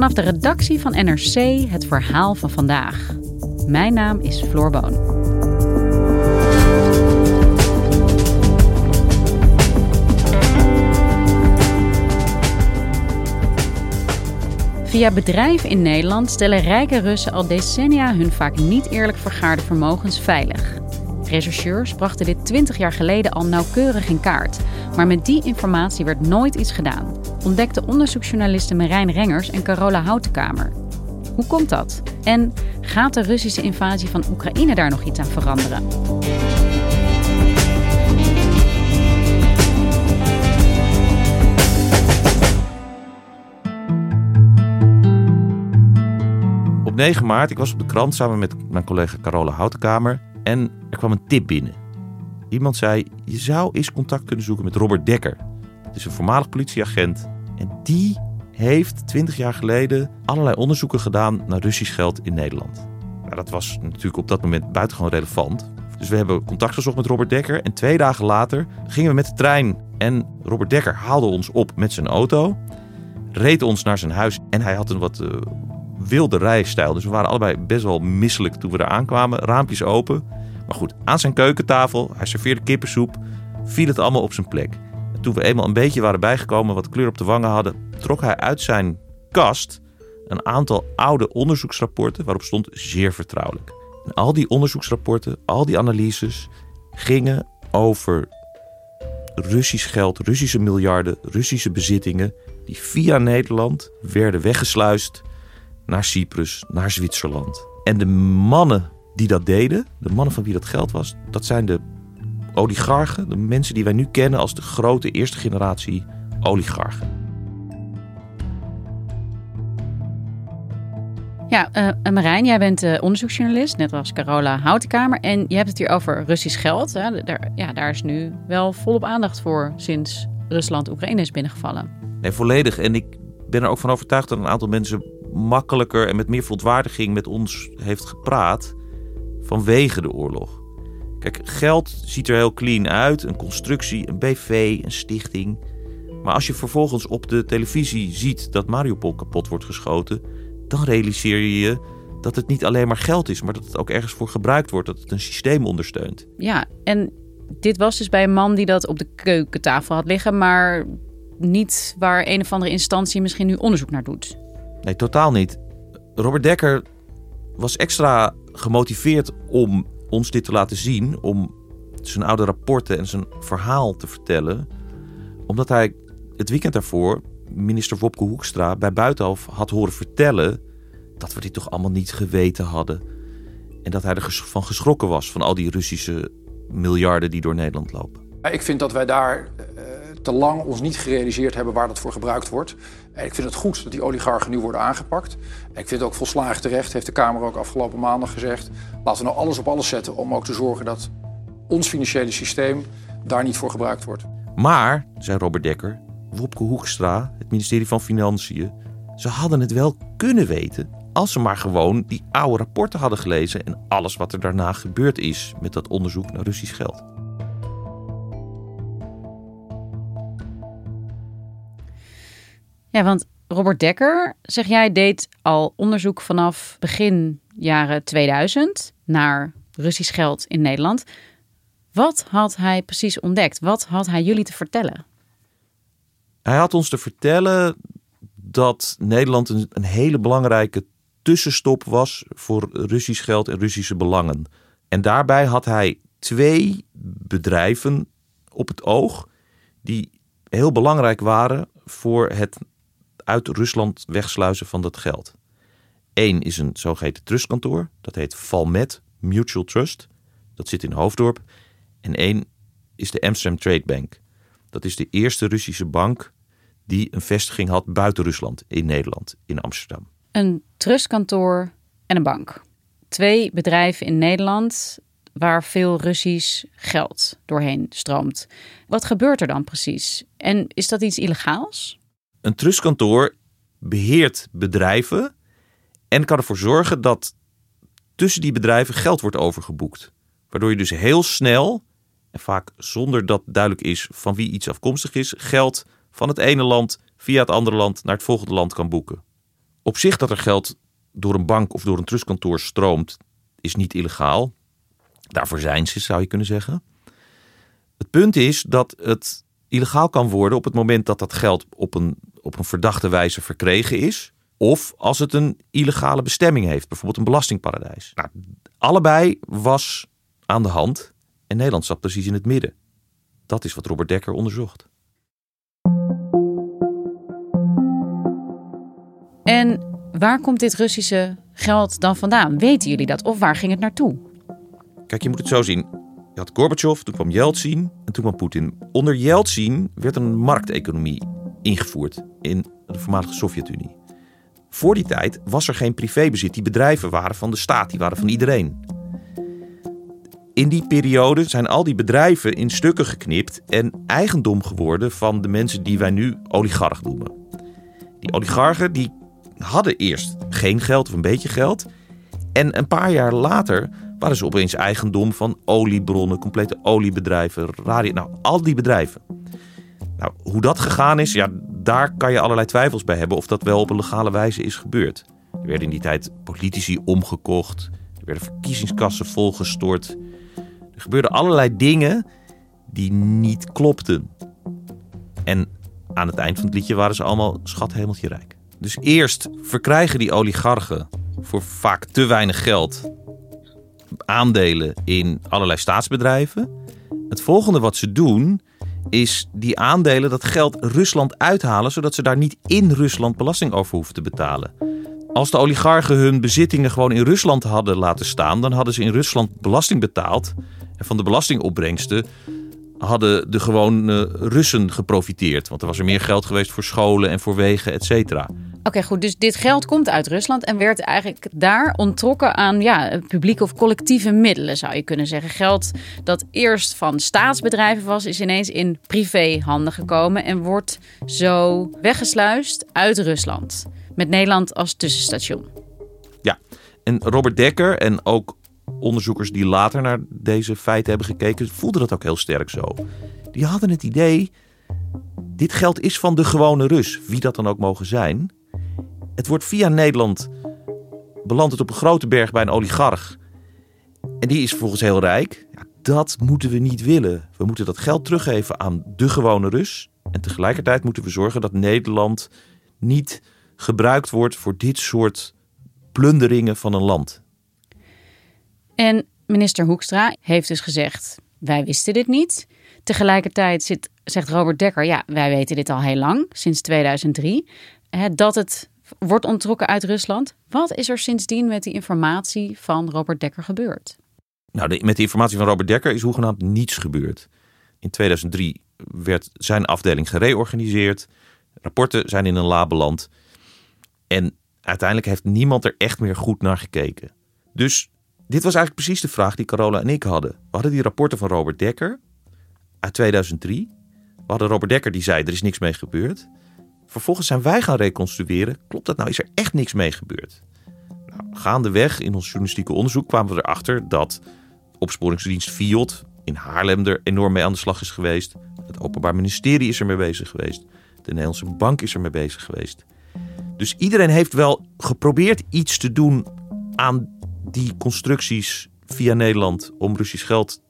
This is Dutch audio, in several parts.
Vanaf de redactie van NRC het verhaal van vandaag. Mijn naam is Floor Boon. Via bedrijven in Nederland stellen rijke Russen al decennia hun vaak niet eerlijk vergaarde vermogens veilig. Rechercheurs brachten dit 20 jaar geleden al nauwkeurig in kaart. Maar met die informatie werd nooit iets gedaan, ontdekten onderzoeksjournalisten Marijn Rengers en Carola Houtenkamer. Hoe komt dat? En gaat de Russische invasie van Oekraïne daar nog iets aan veranderen? Op 9 maart, ik was op de krant samen met mijn collega Carola Houtenkamer en er kwam een tip binnen. Iemand zei, je zou eens contact kunnen zoeken met Robert Dekker. Het is een voormalig politieagent en die heeft 20 jaar geleden allerlei onderzoeken gedaan naar Russisch geld in Nederland. Nou, dat was natuurlijk op dat moment buitengewoon relevant. Dus we hebben contact gezocht met Robert Dekker en twee dagen later gingen we met de trein en Robert Dekker haalde ons op met zijn auto, reed ons naar zijn huis en hij had een wat uh, wilde rijstijl. Dus we waren allebei best wel misselijk toen we daar aankwamen. Raampjes open. Maar goed, aan zijn keukentafel, hij serveerde kippensoep, viel het allemaal op zijn plek. En toen we eenmaal een beetje waren bijgekomen, wat kleur op de wangen hadden, trok hij uit zijn kast een aantal oude onderzoeksrapporten waarop stond zeer vertrouwelijk. En al die onderzoeksrapporten, al die analyses gingen over Russisch geld, Russische miljarden, Russische bezittingen die via Nederland werden weggesluist naar Cyprus, naar Zwitserland. En de mannen die dat deden, de mannen van wie dat geld was, dat zijn de oligarchen, de mensen die wij nu kennen als de grote eerste generatie oligarchen. Ja, uh, Marijn, jij bent uh, onderzoeksjournalist, net als Carola Houtenkamer. En je hebt het hier over Russisch geld. Hè? Daar, ja, daar is nu wel volop aandacht voor sinds Rusland Oekraïne is binnengevallen. Nee, volledig. En ik ben er ook van overtuigd dat een aantal mensen makkelijker en met meer verontwaardiging met ons heeft gepraat vanwege de oorlog. Kijk, geld ziet er heel clean uit, een constructie, een BV, een stichting. Maar als je vervolgens op de televisie ziet dat Mariupol kapot wordt geschoten, dan realiseer je je dat het niet alleen maar geld is, maar dat het ook ergens voor gebruikt wordt, dat het een systeem ondersteunt. Ja, en dit was dus bij een man die dat op de keukentafel had liggen, maar niet waar een of andere instantie misschien nu onderzoek naar doet. Nee, totaal niet. Robert Dekker was extra gemotiveerd om ons dit te laten zien, om zijn oude rapporten en zijn verhaal te vertellen, omdat hij het weekend daarvoor minister Wopke Hoekstra bij Buitenhof had horen vertellen dat we dit toch allemaal niet geweten hadden. En dat hij ervan geschrokken was van al die Russische miljarden die door Nederland lopen. Ik vind dat wij daar uh, te lang ons niet gerealiseerd hebben waar dat voor gebruikt wordt. Ik vind het goed dat die oligarchen nu worden aangepakt. Ik vind het ook volslagen terecht, heeft de Kamer ook afgelopen maandag gezegd. Laten we nou alles op alles zetten om ook te zorgen dat ons financiële systeem daar niet voor gebruikt wordt. Maar, zei Robert Dekker, Wopke Hoekstra, het ministerie van Financiën, ze hadden het wel kunnen weten als ze maar gewoon die oude rapporten hadden gelezen en alles wat er daarna gebeurd is met dat onderzoek naar Russisch geld. Ja, want Robert Dekker, zeg jij, deed al onderzoek vanaf begin jaren 2000 naar Russisch geld in Nederland. Wat had hij precies ontdekt? Wat had hij jullie te vertellen? Hij had ons te vertellen dat Nederland een, een hele belangrijke tussenstop was voor Russisch geld en Russische belangen. En daarbij had hij twee bedrijven op het oog die heel belangrijk waren voor het uit Rusland wegsluizen van dat geld. Eén is een zogeheten trustkantoor, dat heet Valmet Mutual Trust. Dat zit in Hoofddorp. En één is de Amsterdam Trade Bank. Dat is de eerste Russische bank die een vestiging had buiten Rusland, in Nederland, in Amsterdam. Een trustkantoor en een bank. Twee bedrijven in Nederland waar veel Russisch geld doorheen stroomt. Wat gebeurt er dan precies? En is dat iets illegaals? Een trustkantoor beheert bedrijven en kan ervoor zorgen dat tussen die bedrijven geld wordt overgeboekt. Waardoor je dus heel snel, en vaak zonder dat duidelijk is van wie iets afkomstig is, geld van het ene land via het andere land naar het volgende land kan boeken. Op zich dat er geld door een bank of door een trustkantoor stroomt, is niet illegaal. Daarvoor zijn ze, zou je kunnen zeggen. Het punt is dat het illegaal kan worden op het moment dat dat geld op een, op een verdachte wijze verkregen is. Of als het een illegale bestemming heeft, bijvoorbeeld een belastingparadijs. Nou, allebei was aan de hand en Nederland zat precies in het midden. Dat is wat Robert Dekker onderzocht. En waar komt dit Russische geld dan vandaan? Weten jullie dat? Of waar ging het naartoe? Kijk, je moet het zo zien. Je had Gorbachev, toen kwam Yeltsin en toen kwam Poetin. Onder Yeltsin werd een markteconomie ingevoerd in de voormalige Sovjet-Unie. Voor die tijd was er geen privébezit. Die bedrijven waren van de staat, die waren van iedereen. In die periode zijn al die bedrijven in stukken geknipt en eigendom geworden van de mensen die wij nu oligarch noemen. Die oligarchen die hadden eerst geen geld of een beetje geld. En een paar jaar later waren ze opeens eigendom van oliebronnen, complete oliebedrijven, radio, nou al die bedrijven. Nou, hoe dat gegaan is, ja, daar kan je allerlei twijfels bij hebben of dat wel op een legale wijze is gebeurd. Er werden in die tijd politici omgekocht, er werden verkiezingskassen volgestort. Er gebeurden allerlei dingen die niet klopten. En aan het eind van het liedje waren ze allemaal schat hemeltje rijk. Dus eerst verkrijgen die oligarchen voor vaak te weinig geld aandelen in allerlei staatsbedrijven. Het volgende wat ze doen is die aandelen, dat geld Rusland uithalen, zodat ze daar niet in Rusland belasting over hoeven te betalen. Als de oligarchen hun bezittingen gewoon in Rusland hadden laten staan, dan hadden ze in Rusland belasting betaald. En van de belastingopbrengsten hadden de gewone Russen geprofiteerd. Want er was er meer geld geweest voor scholen en voor wegen, et cetera. Oké, goed. Dus dit geld komt uit Rusland en werd eigenlijk daar onttrokken aan ja, publieke of collectieve middelen, zou je kunnen zeggen. Geld dat eerst van staatsbedrijven was, is ineens in privéhanden gekomen en wordt zo weggesluist uit Rusland. Met Nederland als tussenstation. Ja, en Robert Dekker en ook onderzoekers die later naar deze feiten hebben gekeken, voelden dat ook heel sterk zo. Die hadden het idee, dit geld is van de gewone Rus, wie dat dan ook mogen zijn. Het wordt via Nederland belandt op een grote berg bij een oligarch. En die is vervolgens heel rijk. Ja, dat moeten we niet willen. We moeten dat geld teruggeven aan de gewone Rus. En tegelijkertijd moeten we zorgen dat Nederland niet gebruikt wordt voor dit soort plunderingen van een land. En minister Hoekstra heeft dus gezegd: wij wisten dit niet. Tegelijkertijd zit, zegt Robert Dekker: ja, wij weten dit al heel lang, sinds 2003, hè, dat het wordt onttrokken uit Rusland. Wat is er sindsdien met die informatie van Robert Dekker gebeurd? Nou, met de informatie van Robert Dekker is hoegenaamd niets gebeurd. In 2003 werd zijn afdeling gereorganiseerd. Rapporten zijn in een la beland. En uiteindelijk heeft niemand er echt meer goed naar gekeken. Dus dit was eigenlijk precies de vraag die Carola en ik hadden. We hadden die rapporten van Robert Dekker uit 2003. We hadden Robert Dekker die zei er is niks mee gebeurd. Vervolgens zijn wij gaan reconstrueren. Klopt dat nou? Is er echt niks mee gebeurd? Nou, gaandeweg in ons journalistieke onderzoek kwamen we erachter dat opsporingsdienst FIOD in Haarlem er enorm mee aan de slag is geweest. Het Openbaar Ministerie is er mee bezig geweest. De Nederlandse Bank is er mee bezig geweest. Dus iedereen heeft wel geprobeerd iets te doen aan die constructies via Nederland om Russisch geld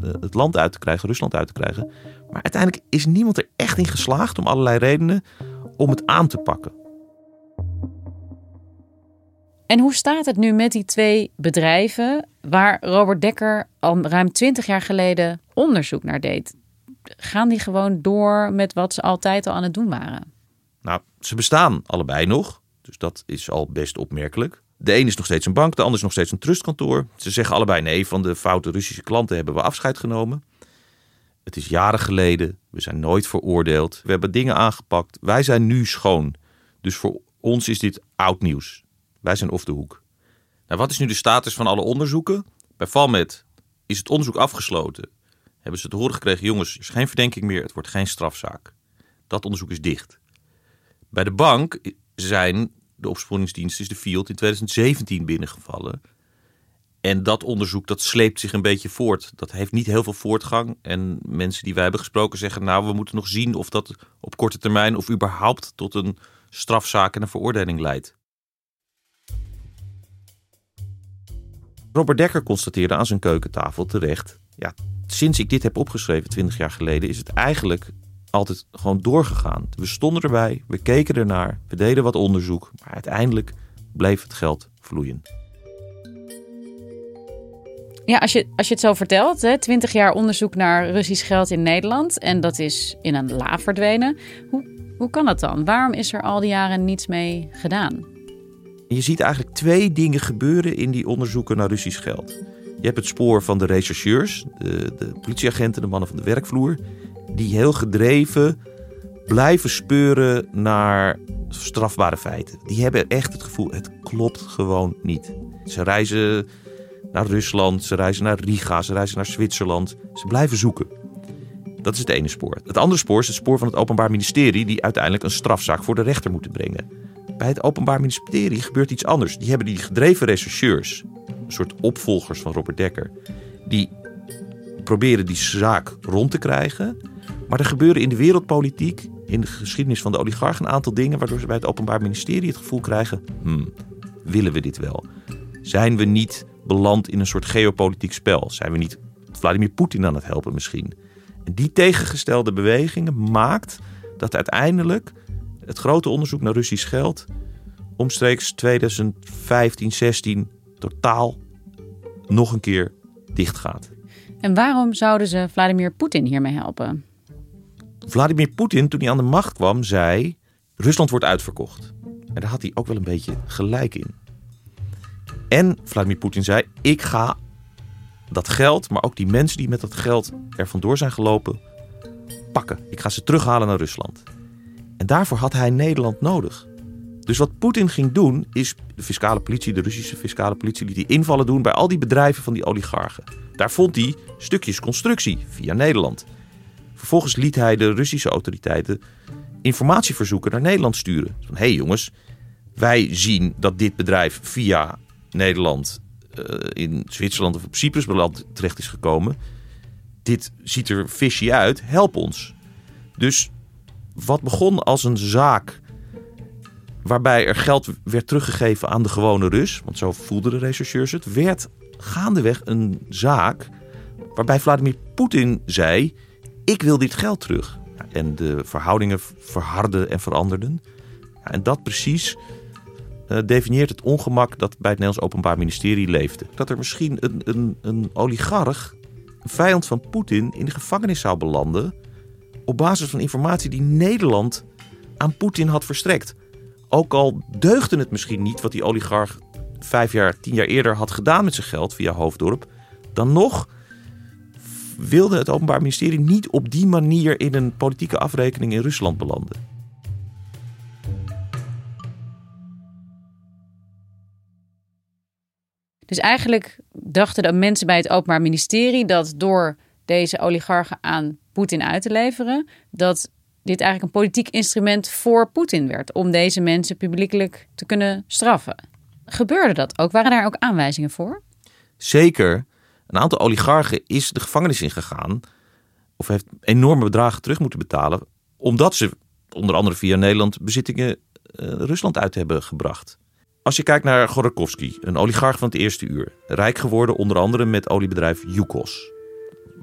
eh, het land uit te krijgen, Rusland uit te krijgen. Maar uiteindelijk is niemand er echt in geslaagd om allerlei redenen om het aan te pakken. En hoe staat het nu met die twee bedrijven waar Robert Dekker al ruim 20 jaar geleden onderzoek naar deed? Gaan die gewoon door met wat ze altijd al aan het doen waren? Nou, ze bestaan allebei nog. Dus dat is al best opmerkelijk. De een is nog steeds een bank, de ander is nog steeds een trustkantoor. Ze zeggen allebei nee, van de foute Russische klanten hebben we afscheid genomen. Het is jaren geleden, we zijn nooit veroordeeld. We hebben dingen aangepakt, wij zijn nu schoon. Dus voor ons is dit oud nieuws. Wij zijn off de hoek. Nou, wat is nu de status van alle onderzoeken? Bij Valmet is het onderzoek afgesloten. Hebben ze te horen gekregen, jongens, er is geen verdenking meer, het wordt geen strafzaak. Dat onderzoek is dicht. Bij de bank zijn de opsporingsdienst, is de Field, in 2017 binnengevallen. En dat onderzoek dat sleept zich een beetje voort. Dat heeft niet heel veel voortgang. En mensen die wij hebben gesproken zeggen, nou, we moeten nog zien of dat op korte termijn of überhaupt tot een strafzaak en een veroordeling leidt. Robert Dekker constateerde aan zijn keukentafel terecht: ja, sinds ik dit heb opgeschreven 20 jaar geleden, is het eigenlijk altijd gewoon doorgegaan. We stonden erbij, we keken ernaar, we deden wat onderzoek, maar uiteindelijk bleef het geld vloeien. Ja, als je, als je het zo vertelt, hè, 20 jaar onderzoek naar Russisch geld in Nederland en dat is in een la verdwenen. Hoe, hoe kan dat dan? Waarom is er al die jaren niets mee gedaan? Je ziet eigenlijk twee dingen gebeuren in die onderzoeken naar Russisch geld. Je hebt het spoor van de rechercheurs, de, de politieagenten, de mannen van de werkvloer, die heel gedreven blijven speuren naar strafbare feiten. Die hebben echt het gevoel, het klopt gewoon niet. Ze reizen naar Rusland, ze reizen naar Riga, ze reizen naar Zwitserland. Ze blijven zoeken. Dat is het ene spoor. Het andere spoor is het spoor van het Openbaar Ministerie, die uiteindelijk een strafzaak voor de rechter moeten brengen. Bij het Openbaar Ministerie gebeurt iets anders. Die hebben die gedreven rechercheurs, een soort opvolgers van Robert Dekker, die proberen die zaak rond te krijgen. Maar er gebeuren in de wereldpolitiek, in de geschiedenis van de oligarchen, een aantal dingen waardoor ze bij het Openbaar Ministerie het gevoel krijgen: hmm, willen we dit wel? Zijn we niet beland in een soort geopolitiek spel? Zijn we niet Vladimir Poetin aan het helpen misschien? En die tegengestelde bewegingen maakt dat uiteindelijk het grote onderzoek naar Russisch geld omstreeks 2015, 16 totaal nog een keer dicht gaat. En waarom zouden ze Vladimir Poetin hiermee helpen? Vladimir Poetin, toen hij aan de macht kwam, zei: Rusland wordt uitverkocht. En daar had hij ook wel een beetje gelijk in. En Vladimir Poetin zei: Ik ga dat geld, maar ook die mensen die met dat geld er vandoor zijn gelopen, pakken. Ik ga ze terughalen naar Rusland. En daarvoor had hij Nederland nodig. Dus wat Poetin ging doen, is de fiscale politie, de Russische fiscale politie, liet die invallen doen bij al die bedrijven van die oligarchen. Daar vond hij stukjes constructie via Nederland. Vervolgens liet hij de Russische autoriteiten informatieverzoeken naar Nederland sturen. Van hé hey jongens, wij zien dat dit bedrijf via Nederland uh, in Zwitserland of op Cyprus beland terecht is gekomen. Dit ziet er fishy uit, help ons. Dus wat begon als een zaak waarbij er geld werd teruggegeven aan de gewone Rus, want zo voelden de rechercheurs het, werd gaandeweg een zaak waarbij Vladimir Poetin zei: Ik wil dit geld terug. En de verhoudingen verharden en veranderden. En dat precies definieert het ongemak dat bij het Nederlands Openbaar Ministerie leefde. Dat er misschien een, een, een oligarch, een vijand van Poetin, in de gevangenis zou belanden. op basis van informatie die Nederland aan Poetin had verstrekt. Ook al deugde het misschien niet wat die oligarch vijf jaar, tien jaar eerder had gedaan met zijn geld via Hoofddorp, dan nog wilde het Openbaar Ministerie niet op die manier in een politieke afrekening in Rusland belanden. Dus eigenlijk dachten de mensen bij het Openbaar Ministerie dat door deze oligarchen aan Poetin uit te leveren, dat dit eigenlijk een politiek instrument voor Poetin werd om deze mensen publiekelijk te kunnen straffen. Gebeurde dat ook? Waren daar ook aanwijzingen voor? Zeker. Een aantal oligarchen is de gevangenis ingegaan of heeft enorme bedragen terug moeten betalen omdat ze onder andere via Nederland bezittingen uh, Rusland uit hebben gebracht. Als je kijkt naar Godorkovsky, een oligarch van het eerste uur, rijk geworden onder andere met oliebedrijf Yukos,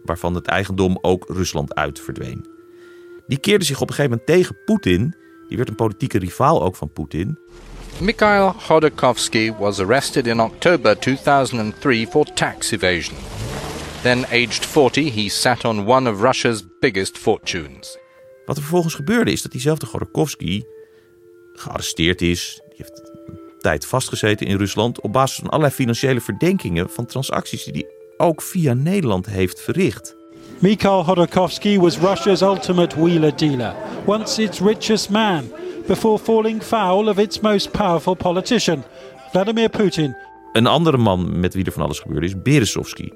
waarvan het eigendom ook Rusland uit verdween. Die keerde zich op een gegeven moment tegen Poetin. Die werd een politieke rivaal ook van Poetin. Mikhail Khodorkovsky was arrested in October 2003 for tax evasion. Then, aged 40, he sat on one of Russia's biggest fortunes. Wat er vervolgens gebeurde is dat diezelfde Khodorkovsky gearresteerd is. Die heeft tijd vastgezeten in Rusland op basis van allerlei financiële verdenkingen van transacties die hij ook via Nederland heeft verricht. Mikhail Khodorkovsky was Russia's ultimate wheeler dealer, once its richest man, before falling foul of its most powerful politician, Vladimir Putin. Een andere man met wie er van alles gebeurde is Berezovsky.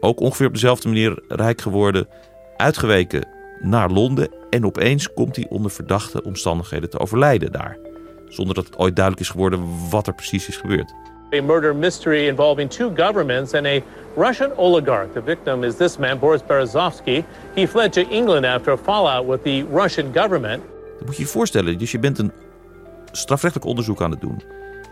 Ook ongeveer op dezelfde manier rijk geworden, uitgeweken naar Londen en opeens komt hij onder verdachte omstandigheden te overlijden daar. Zonder dat het ooit duidelijk is geworden wat er precies is gebeurd. A murder mystery involving two governments and a Russian oligarch. The victim is this man, Boris Berezovsky. He fled to England after a fallout with the Russian government. Dat moet je je voorstellen. Dus je bent een strafrechtelijk onderzoek aan het doen.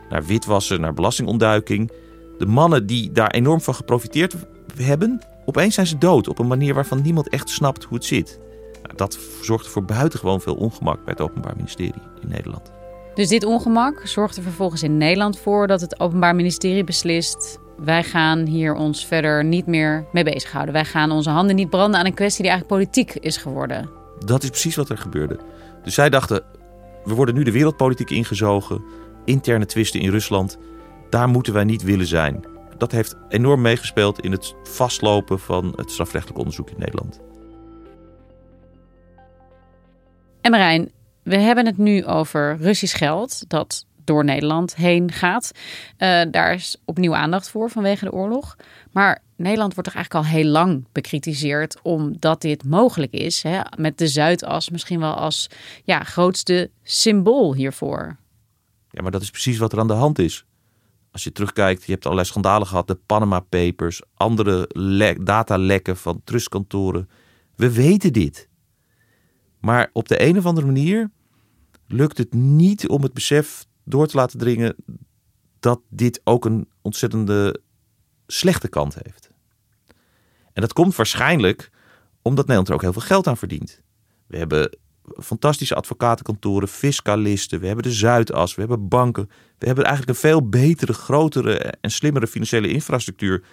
Naar witwassen, naar belastingontduiking. De mannen die daar enorm van geprofiteerd hebben, opeens zijn ze dood op een manier waarvan niemand echt snapt hoe het zit. Nou, dat zorgde voor buitengewoon veel ongemak bij het Openbaar Ministerie in Nederland. Dus dit ongemak zorgt er vervolgens in Nederland voor dat het Openbaar Ministerie beslist: wij gaan hier ons verder niet meer mee bezighouden. Wij gaan onze handen niet branden aan een kwestie die eigenlijk politiek is geworden. Dat is precies wat er gebeurde. Dus zij dachten: we worden nu de wereldpolitiek ingezogen, interne twisten in Rusland. Daar moeten wij niet willen zijn. Dat heeft enorm meegespeeld in het vastlopen van het strafrechtelijk onderzoek in Nederland. En Marijn, we hebben het nu over Russisch geld dat door Nederland heen gaat. Uh, daar is opnieuw aandacht voor vanwege de oorlog. Maar Nederland wordt toch eigenlijk al heel lang bekritiseerd omdat dit mogelijk is. Hè? Met de Zuidas misschien wel als ja, grootste symbool hiervoor. Ja, maar dat is precies wat er aan de hand is. Als je terugkijkt, je hebt allerlei schandalen gehad, de Panama Papers, andere le datalekken van trustkantoren. We weten dit. Maar op de een of andere manier lukt het niet om het besef door te laten dringen dat dit ook een ontzettende slechte kant heeft. En dat komt waarschijnlijk omdat Nederland er ook heel veel geld aan verdient. We hebben fantastische advocatenkantoren, fiscalisten, we hebben de Zuidas, we hebben banken. We hebben eigenlijk een veel betere, grotere en slimmere financiële infrastructuur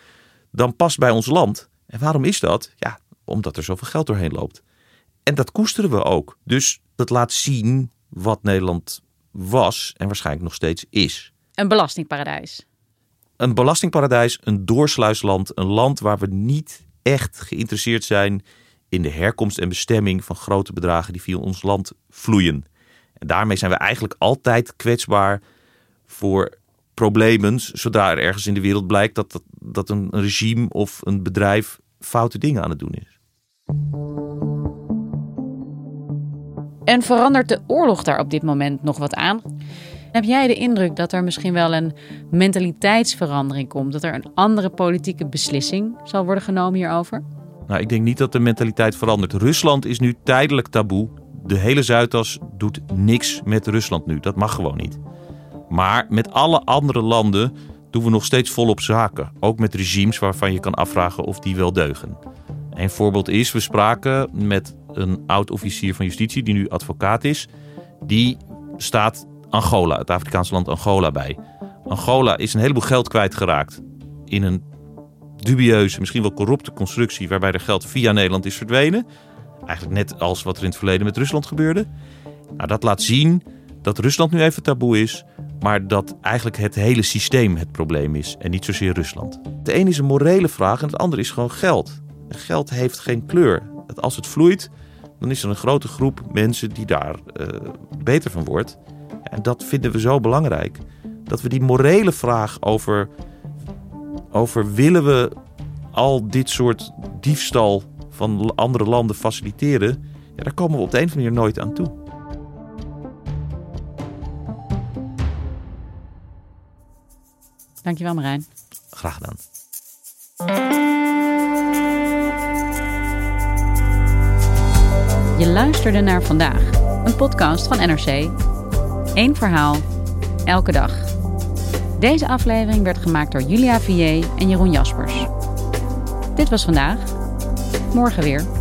dan past bij ons land. En waarom is dat? Ja, omdat er zoveel geld doorheen loopt. En dat koesteren we ook. Dus dat laat zien wat Nederland was en waarschijnlijk nog steeds is. Een belastingparadijs. Een belastingparadijs, een doorsluisland, een land waar we niet echt geïnteresseerd zijn in de herkomst en bestemming van grote bedragen die via ons land vloeien. En daarmee zijn we eigenlijk altijd kwetsbaar voor problemen zodra er ergens in de wereld blijkt dat, dat, dat een regime of een bedrijf foute dingen aan het doen is. En verandert de oorlog daar op dit moment nog wat aan? Heb jij de indruk dat er misschien wel een mentaliteitsverandering komt? Dat er een andere politieke beslissing zal worden genomen hierover? Nou, ik denk niet dat de mentaliteit verandert. Rusland is nu tijdelijk taboe. De hele Zuidas doet niks met Rusland nu. Dat mag gewoon niet. Maar met alle andere landen doen we nog steeds volop zaken. Ook met regimes waarvan je kan afvragen of die wel deugen. Een voorbeeld is, we spraken met een oud-officier van justitie, die nu advocaat is. Die staat Angola, het Afrikaanse land Angola bij. Angola is een heleboel geld kwijtgeraakt in een dubieuze, misschien wel corrupte constructie waarbij er geld via Nederland is verdwenen. Eigenlijk net als wat er in het verleden met Rusland gebeurde. Nou, dat laat zien dat Rusland nu even taboe is, maar dat eigenlijk het hele systeem het probleem is en niet zozeer Rusland. De een is een morele vraag en het andere is gewoon geld. geld heeft geen kleur. Als het vloeit, dan is er een grote groep mensen die daar uh, beter van wordt. En dat vinden we zo belangrijk. Dat we die morele vraag over, over willen we al dit soort diefstal van andere landen faciliteren, ja, daar komen we op de een of andere manier nooit aan toe. Dankjewel Marijn. Graag gedaan. Je luisterde naar vandaag, een podcast van NRC. Eén verhaal, elke dag. Deze aflevering werd gemaakt door Julia Vier en Jeroen Jaspers. Dit was vandaag. Morgen weer.